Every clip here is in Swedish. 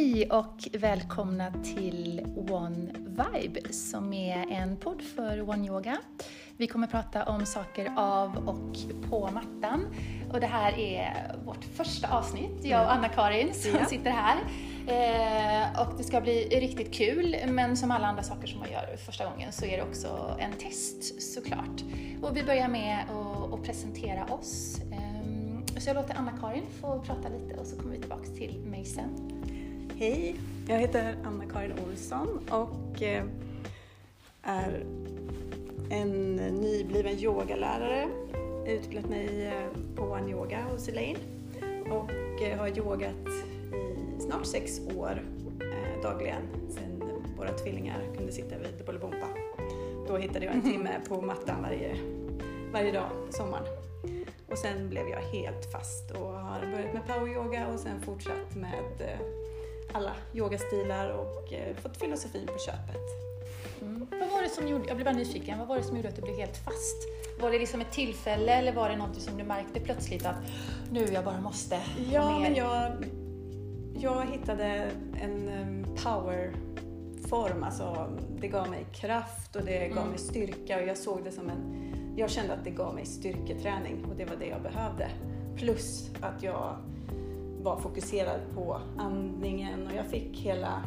Hej och välkomna till One Vibe som är en podd för One Yoga. Vi kommer prata om saker av och på mattan. Och det här är vårt första avsnitt, jag och Anna-Karin som Ja. sitter här. Eh, och det ska bli riktigt kul, men som alla andra saker som man gör första gången så är det också en test såklart. Och vi börjar med att, att presentera oss. Ehm, Så jag låter Anna-Karin få prata lite och så kommer vi tillbaka till mig sen. Hej, jag heter Anna-Karin Olsson och eh, är en nybliven yogalärare. Utbildat mig eh, på One Yoga hos Elaine och eh, har yogat i snart sex år dagligen sedan våra tvillingar kunde sitta vid Bolibompa. Då hittade jag en timme på mattan varje, varje dag på sommaren. Och sen blev jag helt fast och har börjat med poweryoga och sen fortsatt med alla yogastilar och eh, fått filosofin på köpet. Mm. Vad var det som gjorde, jag blev bara nyfiken, vad var det som gjorde att du blev helt fast? Var det liksom ett tillfälle eller var det något som du märkte plötsligt att nu jag bara måste Ja, men jag, jag hittade en powerform, alltså det gav mig kraft och det gav Mm. mig styrka och jag såg det som en, jag kände att det gav mig styrketräning och det var det jag behövde. Plus att jag var fokuserad på andningen och jag fick hela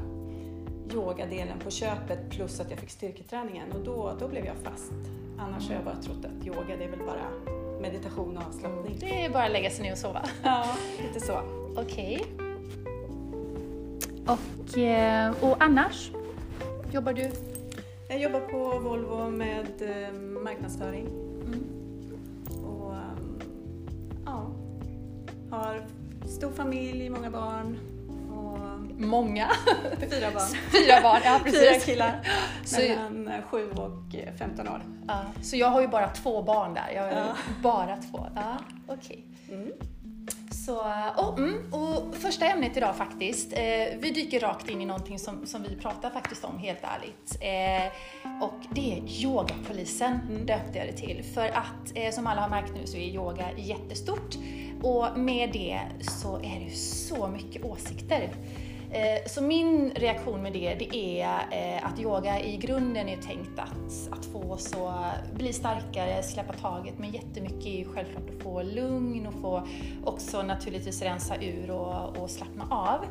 yogadelen på köpet plus att jag fick styrketräningen och då, då blev jag fast. Annars har jag bara trott att yoga det är väl bara meditation och avslappning. Det är bara att lägga sig ner och sova. Ja, lite så. Okej. Och, eh, och annars? Jobbar du? Jag jobbar på Volvo med eh, marknadsföring Mm. och ehm, ja, har stor familj, många barn och Många. fyra barn. Fyra barn, ja Fyra precis. killar Så- mellan eh, sju och eh, 15 år. Ja, så jag har ju bara två barn där. Jag har Ja. bara två. Ja, okej. Mm. Så, och, mm, och första ämnet idag faktiskt, eh, vi dyker rakt in i någonting som, som vi pratar faktiskt om helt ärligt. Eh, och det är yogapolisen, Mm. döpte jag det till. För att eh, som alla har märkt nu så är yoga jättestort och med det så är det så mycket åsikter. Eh, så min reaktion med det, det är eh, att yoga i grunden är tänkt att, att få oss att bli starkare, släppa taget, men jättemycket är ju självklart att få lugn och få också naturligtvis rensa ur och, och slappna av.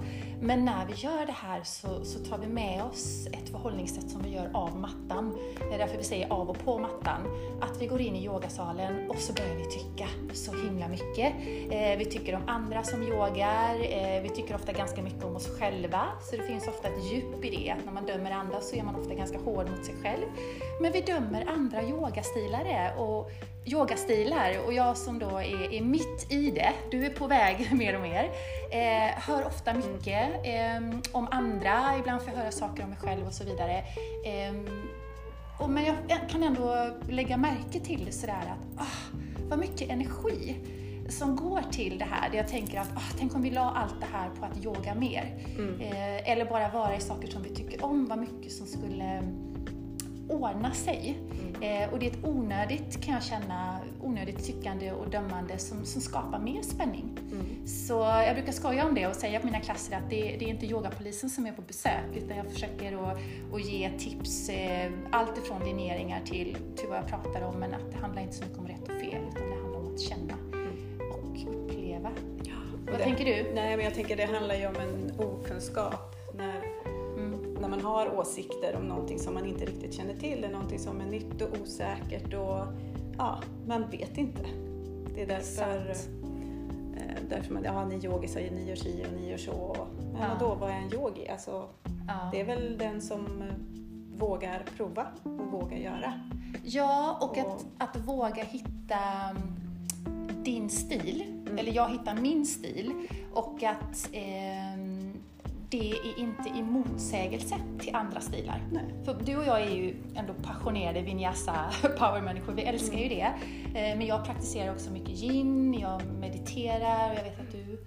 Men när vi gör det här så, så tar vi med oss ett förhållningssätt som vi gör av mattan. Det är därför vi säger av och på mattan. Att vi går in i yogasalen och så börjar vi tycka så himla mycket. Eh, vi tycker om andra som yogar, eh, vi tycker ofta ganska mycket om oss själva. Så det finns ofta ett djup i det, att när man dömer andra så är man ofta ganska hård mot sig själv. Men vi dömer andra yogastilare och yogastilar och jag som då är, är mitt i det, du är på väg mer och mer, eh, hör ofta mycket eh, om andra, ibland får jag höra saker om mig själv och så vidare. Eh, och, men jag kan ändå lägga märke till sådär att ah, vad mycket energi som går till det här. Där jag tänker att ah, tänk om vi la allt det här på att yoga mer. Mm. Eh, eller bara vara i saker som vi tycker om, vad mycket som skulle ordna sig. Mm. Eh, och det är ett onödigt, kan jag känna, onödigt tyckande och dömande som, som skapar mer spänning. Mm. Så jag brukar skoja om det och säga på mina klasser att det, det är inte yogapolisen som är på besök utan jag försöker att, att ge tips, eh, allt ifrån linjeringar till, till vad jag pratar om men att det handlar inte så mycket om rätt och fel utan det handlar om att känna och uppleva. Vad det- tänker du? Nej, men jag tänker det handlar ju om en okunskap Mm. när man har åsikter om någonting som man inte riktigt känner till, eller någonting som är nytt och osäkert och ja, man vet inte. Det är därför, eh, därför man, ja ni yogisar, ni gör si och ni gör så. Men Ja. då vad är en yogi? Alltså, Ja. det är väl den som eh, vågar prova och vågar göra. Ja, och att, Och- att våga hitta mm, din stil, Mm. eller jag hittar min stil och att ehm, det är inte i motsägelse till andra stilar. Nej. För du och jag är ju ändå passionerade vinyasa powermänniskor, vi älskar ju det. Eh, Men jag praktiserar också mycket yin, jag mediterar och jag vet att du,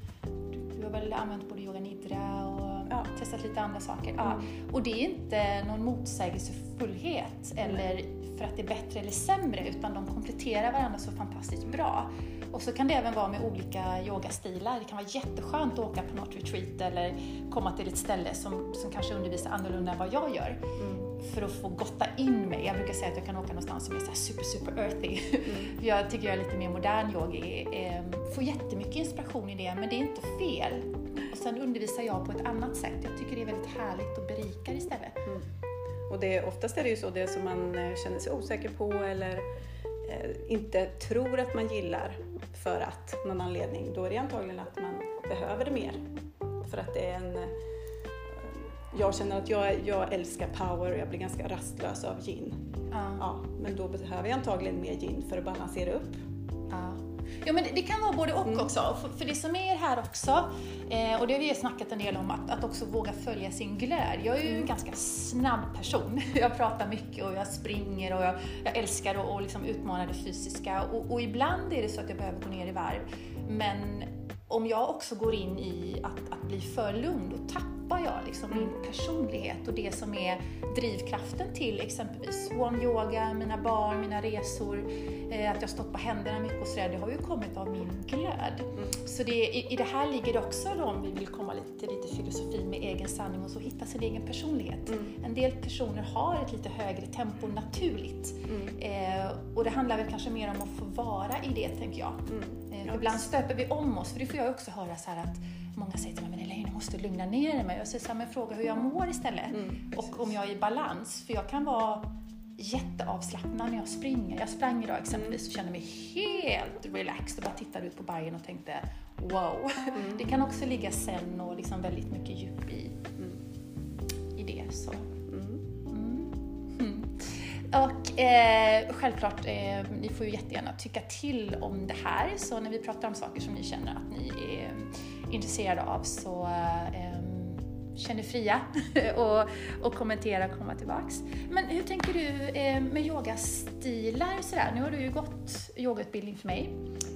du, du har väl använt både yoga nidra och Ja. testat lite andra saker. Ja. Mm. Och det är inte någon motsägelsefullhet eller för att det är bättre eller sämre utan de kompletterar varandra så fantastiskt bra. Och så kan det även vara med olika yogastilar. Det kan vara jätteskönt att åka på något retreat eller komma till ett ställe som, som kanske undervisar annorlunda än vad jag gör. Mm. För att få gotta in mig. Jag brukar säga att jag kan åka någonstans som är så super, super earthy. Mm. Jag tycker jag är lite mer modern yogi. Eh, får jättemycket inspiration i det, men det är inte fel. Sen undervisar jag på ett annat sätt. Jag tycker det är väldigt härligt och berikar istället. Mm. Och det, oftast är det ju så, det som man eh, känner sig osäker på eller eh, inte tror att man gillar för att någon anledning, då är det antagligen att man behöver det mer. För att det är en... eh, Jag känner att jag, jag älskar power och jag blir ganska rastlös av gin. Ja. Ja, men då behöver jag antagligen mer gin för att balansera upp. Ja. Ja, men det, det kan vara både och Mm. också. För, för det som är här också, eh, och det har vi snackat en del om, att, att också våga följa sin glöd. Jag är ju en ganska snabb person. Jag pratar mycket och jag springer och jag, jag älskar att och liksom utmana det fysiska. Och, och ibland är det så att jag behöver gå ner i varv. Men om jag också går in i att, att bli för lugn, då tappar jag liksom min personlighet och det som är drivkraften till exempelvis swan yoga, mina barn, mina resor, eh, att jag stått på händerna mycket och sådär, det har ju kommit av min glöd. Så det, i, i det här ligger det också då, om vi vill komma lite till lite filosofi med egen sanning och så hitta sin egen personlighet. En del personer har ett lite högre tempo naturligt. Eh, och det handlar väl kanske mer om att få vara i det, tänker jag. Eh, för ibland stöper vi om oss, för det får jag också höra så här att många säger till mig, men Elaine, du måste lugna ner dig. Jag säger så här, men fråga hur jag mår istället. och om jag är i balans, för jag kan vara jätteavslappnad när jag springer. Jag sprang idag exempelvis och kände mig helt relaxed och bara tittade ut på bergen och tänkte wow. Det kan också ligga sen och liksom väldigt mycket djup i, i det. Så. Mm. Mm. Mm. Och eh, självklart, eh, ni får ju jättegärna tycka till om det här. Så när vi pratar om saker som ni känner att ni är intresserade av så eh, känn er fria och, och kommentera och komma tillbaks. Men hur tänker du eh, med yogastilar sådär? Nu har du ju gått yogautbildning för mig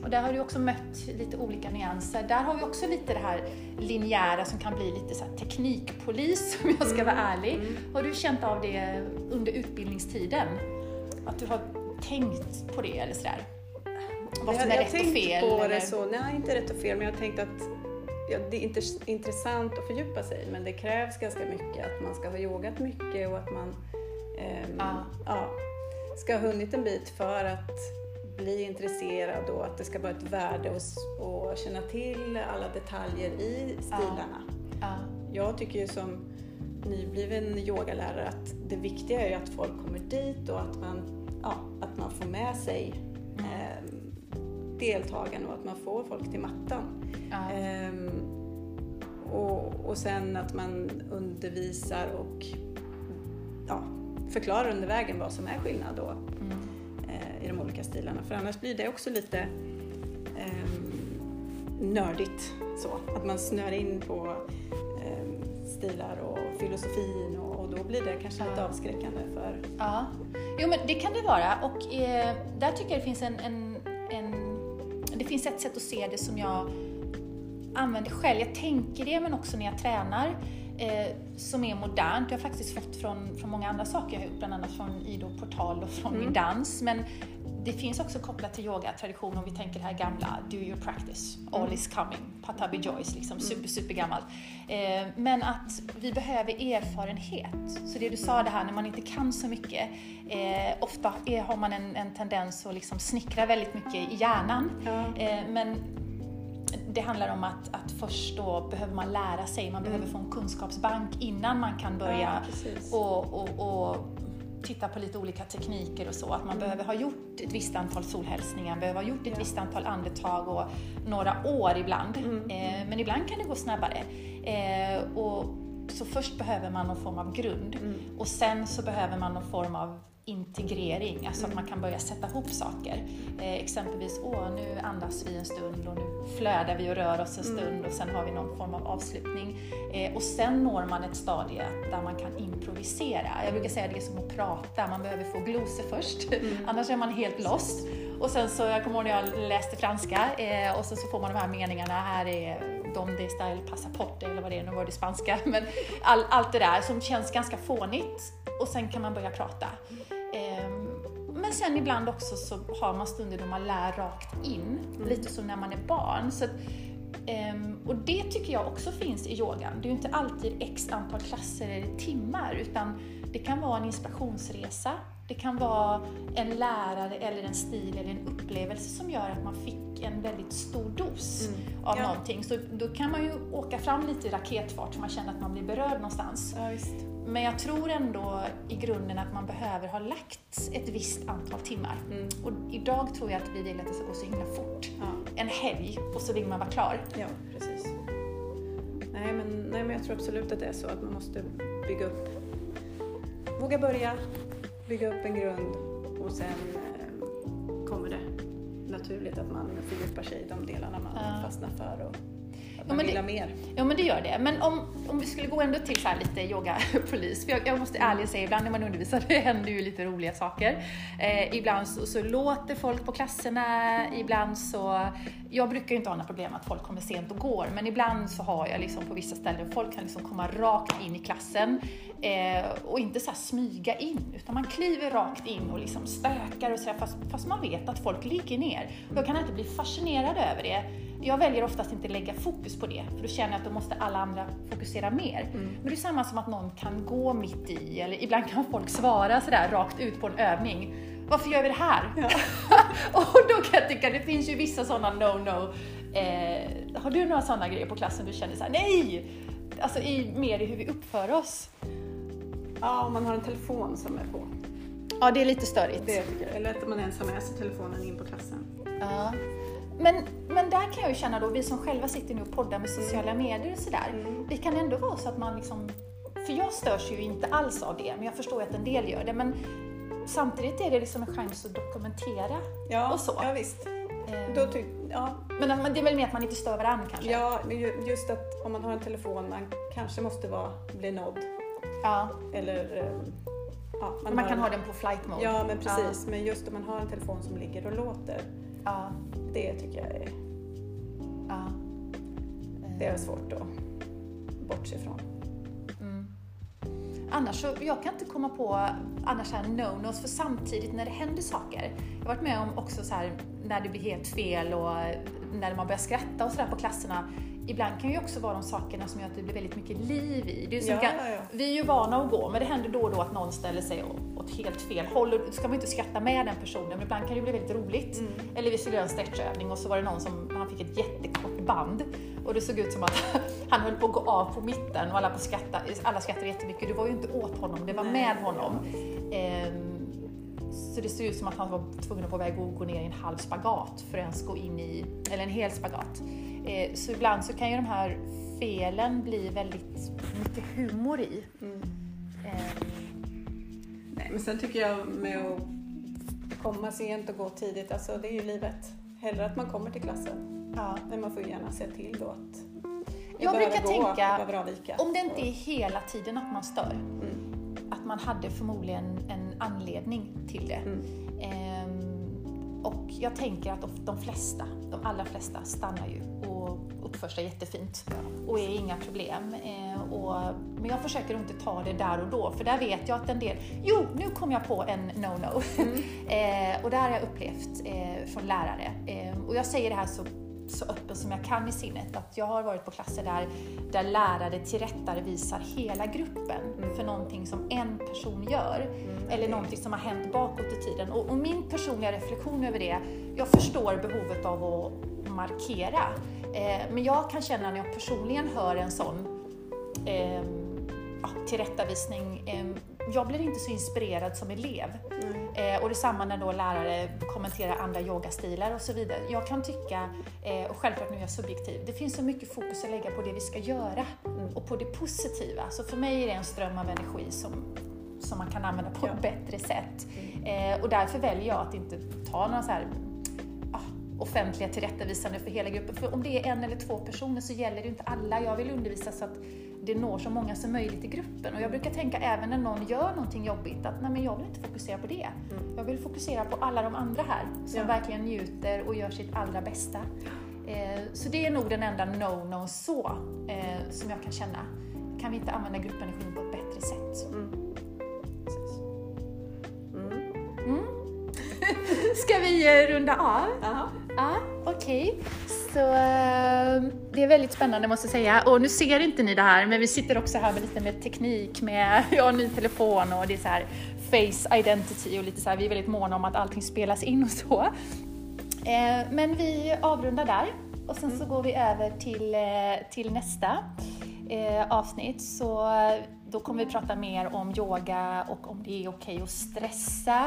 och där har du också mött lite olika nyanser. Där har vi också lite det här linjära som kan bli lite så teknikpolis om jag ska vara ärlig. Har du känt av det under utbildningstiden? Att du har tänkt på det eller sådär? Vad som är jag rätt och tänkt fel? på eller? det så, nej inte rätt och fel, men jag har tänkt att ja, det är intressant att fördjupa sig men det krävs ganska mycket, att man ska ha yogat mycket och att man ehm, Ja. ja, ska ha hunnit en bit för att bli intresserad och att det ska vara ett värde att känna till alla detaljer i stilarna. Ja. Jag tycker ju som nybliven yogalärare att det viktiga är ju att folk kommer dit och att man, ja, att man får med sig deltagarna och att man får folk till mattan. Ja. Ehm, och, och sen att man undervisar och ja, förklarar under vägen vad som är skillnad då, Mm. eh, i de olika stilarna. För annars blir det också lite ehm, nördigt så. Att man snör in på ehm, stilar och filosofin och, och då blir det kanske lite Ja. avskräckande för Ja, jo men det kan det vara och eh, där tycker jag det finns en, en, en, det finns ett sätt att se det som jag använder själv. Jag tänker det men också när jag tränar eh, som är modernt. Jag har faktiskt fått från, från många andra saker jag har gjort, bland annat från Ido Portal och från min dans. Men det finns också kopplat till yoga-tradition om vi tänker det här gamla Do your practice, all is coming, Patabi Joyce, liksom super, super gammalt. Eh, men att vi behöver erfarenhet. Så det du sa det här när man inte kan så mycket, eh, ofta är, har man en, en tendens att liksom snickra väldigt mycket i hjärnan. Eh, men det handlar om att, att först då behöver man lära sig, man behöver få en kunskapsbank innan man kan börja Ja, och, och, och titta på lite olika tekniker och så. Att man behöver ha gjort ett visst antal solhälsningar, behöver ha gjort ett visst antal andetag och några år ibland. Mm. Eh, men ibland kan det gå snabbare. Eh, och, så först behöver man någon form av grund Mm. och sen så behöver man någon form av integrering, alltså att man kan börja sätta ihop saker. Eh, exempelvis, åh nu andas vi en stund och nu flödar vi och rör oss en stund och sen har vi någon form av avslutning. Eh, och sen når man ett stadie där man kan improvisera. Jag brukar säga det är som att prata, man behöver få glosor först, annars är man helt lost. Och sen så, jag kommer ihåg när jag läste franska eh, och sen så får man de här meningarna, här är donde está el pasaporte eller vad det är, nu var det spanska, men all, allt det där som känns ganska fånigt och sen kan man börja prata. Men sen ibland också så har man stunder då man lär rakt in, lite som när man är barn. Så att, ehm, och det tycker jag också finns i yogan. Det är ju inte alltid x antal klasser eller timmar, utan det kan vara en inspirationsresa, det kan vara en lärare eller en stil eller en upplevelse som gör att man fick en väldigt stor dos Mm. av Ja. någonting. Så då kan man ju åka fram lite i raketfart så man känner att man blir berörd någonstans. Ja. Men jag tror ändå i grunden att man behöver ha lagt ett visst antal timmar. Mm. Och idag tror jag att vi vill att det ska gå så himla fort. Ja. En helg och så vill man vara klar. Ja, precis. Nej men, nej, men jag tror absolut att det är så att man måste bygga upp, våga börja, bygga upp en grund och sen eh, kommer det naturligt att man fördjupar sig i de delarna man Ja. fastnar för och att Ja, man men vill det- ha mer. Ja men det gör det. Men om, om vi skulle gå ändå till så lite yogapolis, för jag, jag måste ärligt säga, ibland när man undervisar det händer ju lite roliga saker. Eh, ibland så, så låter folk på klasserna, ibland så... Jag brukar ju inte ha några problem att folk kommer sent och går, men ibland så har jag liksom på vissa ställen, folk kan liksom komma rakt in i klassen eh, och inte så smyga in, utan man kliver rakt in och liksom stökar och så här, fast, fast man vet att folk ligger ner. Jag kan inte bli fascinerad över det. Jag väljer oftast inte lägga fokus på det, för då känner jag att då måste alla andra fokusera mer. Men det är samma som att någon kan gå mitt i, eller ibland kan folk svara sådär rakt ut på en övning. Varför gör vi det här? och då kan jag tycka, det finns ju vissa sådana no-no. Eh, har du några sådana grejer på klassen du känner såhär, nej! Alltså i, mer i hur vi uppför oss. Ja, om man har en telefon som är på. Ja, det är lite störigt. Det tycker jag. Eller att man ens har med sig telefonen in på klassen. Ja. Men, men där kan jag ju känna då, vi som själva sitter nu och poddar med sociala medier och sådär, Mm. det kan ändå vara så att man liksom, för jag störs ju inte alls av det, men jag förstår ju att en del gör det, men samtidigt är det liksom en chans att dokumentera. Ja, Och så. ja visst. Eh, Då tyck, ja, Men det är väl mer att man inte stör varandra kanske? ja, just att om man har en telefon man kanske måste vara, bli nådd. Ja, Eller eh, ja, man, man kan ha den på flight mode. Ja, men precis. Men just om man har en telefon som ligger och låter, Ja, det tycker jag är, ja. det är svårt att bortse ifrån. Mm. Annars så, jag kan inte komma på annars här no-nos, för samtidigt när det händer saker. Jag har varit med om också så här när det blir helt fel och när man börjar skratta och sådär på klasserna. Ibland kan ju också vara de sakerna som gör att det blir väldigt mycket liv i. Det är Ja, kan, ja, ja. Vi är ju vana att gå, men det händer då och då att någon ställer sig å- åt helt fel håll. Och ska man ju inte skratta med den personen, men ibland kan det bli väldigt roligt. Mm. Eller vi skulle göra en stretchövning och så var det någon som han fick ett jättekort band och det såg ut som att han höll på att gå av på mitten och alla, på skratta, alla skrattade jättemycket. Du var ju inte åt honom, det var Nej. med honom. Ehm, så det såg ut som att han var tvungen att på väg att gå ner i en halv spagat för att ens gå in i, eller en hel spagat. Eh, så ibland så kan ju de här felen bli väldigt mycket humor i. Mm. Nej, men sen tycker jag med att komma sent och gå tidigt, alltså det är ju livet. Hellre att man kommer till klassen. ja. Men man får ju gärna se till då att Jag behöver brukar gå, tänka. Om det inte är hela tiden att man stör, Mm. att man hade förmodligen en anledning till det. Mm. Ehm, och jag tänker att de flesta, de allra flesta stannar ju sig jättefint och är inga problem. Ehm, och, men jag försöker inte ta det där och då, för där vet jag att en del... Jo, nu kom jag på en no-no. Ehm, och det har jag upplevt eh, från lärare. Och jag säger det här så så öppen som jag kan i sinnet. Att jag har varit på klasser där, där lärare tillrättavisar hela gruppen för någonting som en person gör. Eller någonting som har hänt bakåt i tiden. Och, och min personliga reflektion över det, jag förstår behovet av att markera. Eh, men jag kan känna när jag personligen hör en sån eh, ja, tillrättavisning, eh, jag blir inte så inspirerad som elev. Mm. Eh, och detsamma när då lärare kommenterar andra yogastilar och så vidare. Jag kan tycka, eh, och självklart nu är jag subjektiv, det finns så mycket fokus att lägga på det vi ska göra Mm. och på det positiva. Så för mig är det en ström av energi som, som man kan använda på Ja. ett bättre sätt. Eh, och därför väljer jag att inte ta några så här offentliga tillrättavisande för hela gruppen. För om det är en eller två personer så gäller det inte alla. Jag vill undervisa så att det når så många som möjligt i gruppen. Och jag brukar tänka även när någon gör någonting jobbigt att nej men jag vill inte fokusera på det. Jag vill fokusera på alla de andra här som Ja. verkligen njuter och gör sitt allra bästa. Eh, så det är nog den enda no-no så, eh, som jag kan känna. Kan vi inte använda gruppenergin på ett bättre sätt? Mm. Vi runda av? Jaha. Ja, okej. Så eh, det är väldigt spännande måste jag säga. Och nu ser inte ni det här, men vi sitter också här med lite med teknik med en ny telefon och det är så här face identity och lite så här, vi är väldigt måna om att allting spelas in och så. Eh, men vi avrundar där och sen så går vi över till, eh, till nästa eh, avsnitt. Så då kommer vi prata mer om yoga och om det är okej att stressa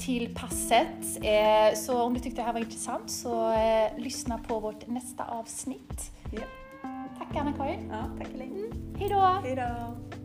till passet. Eh, så om du tyckte det här var intressant så eh, lyssna på vårt nästa avsnitt. Ja. Tack Anna-Karin. ja, tack. Hej då! Hej då.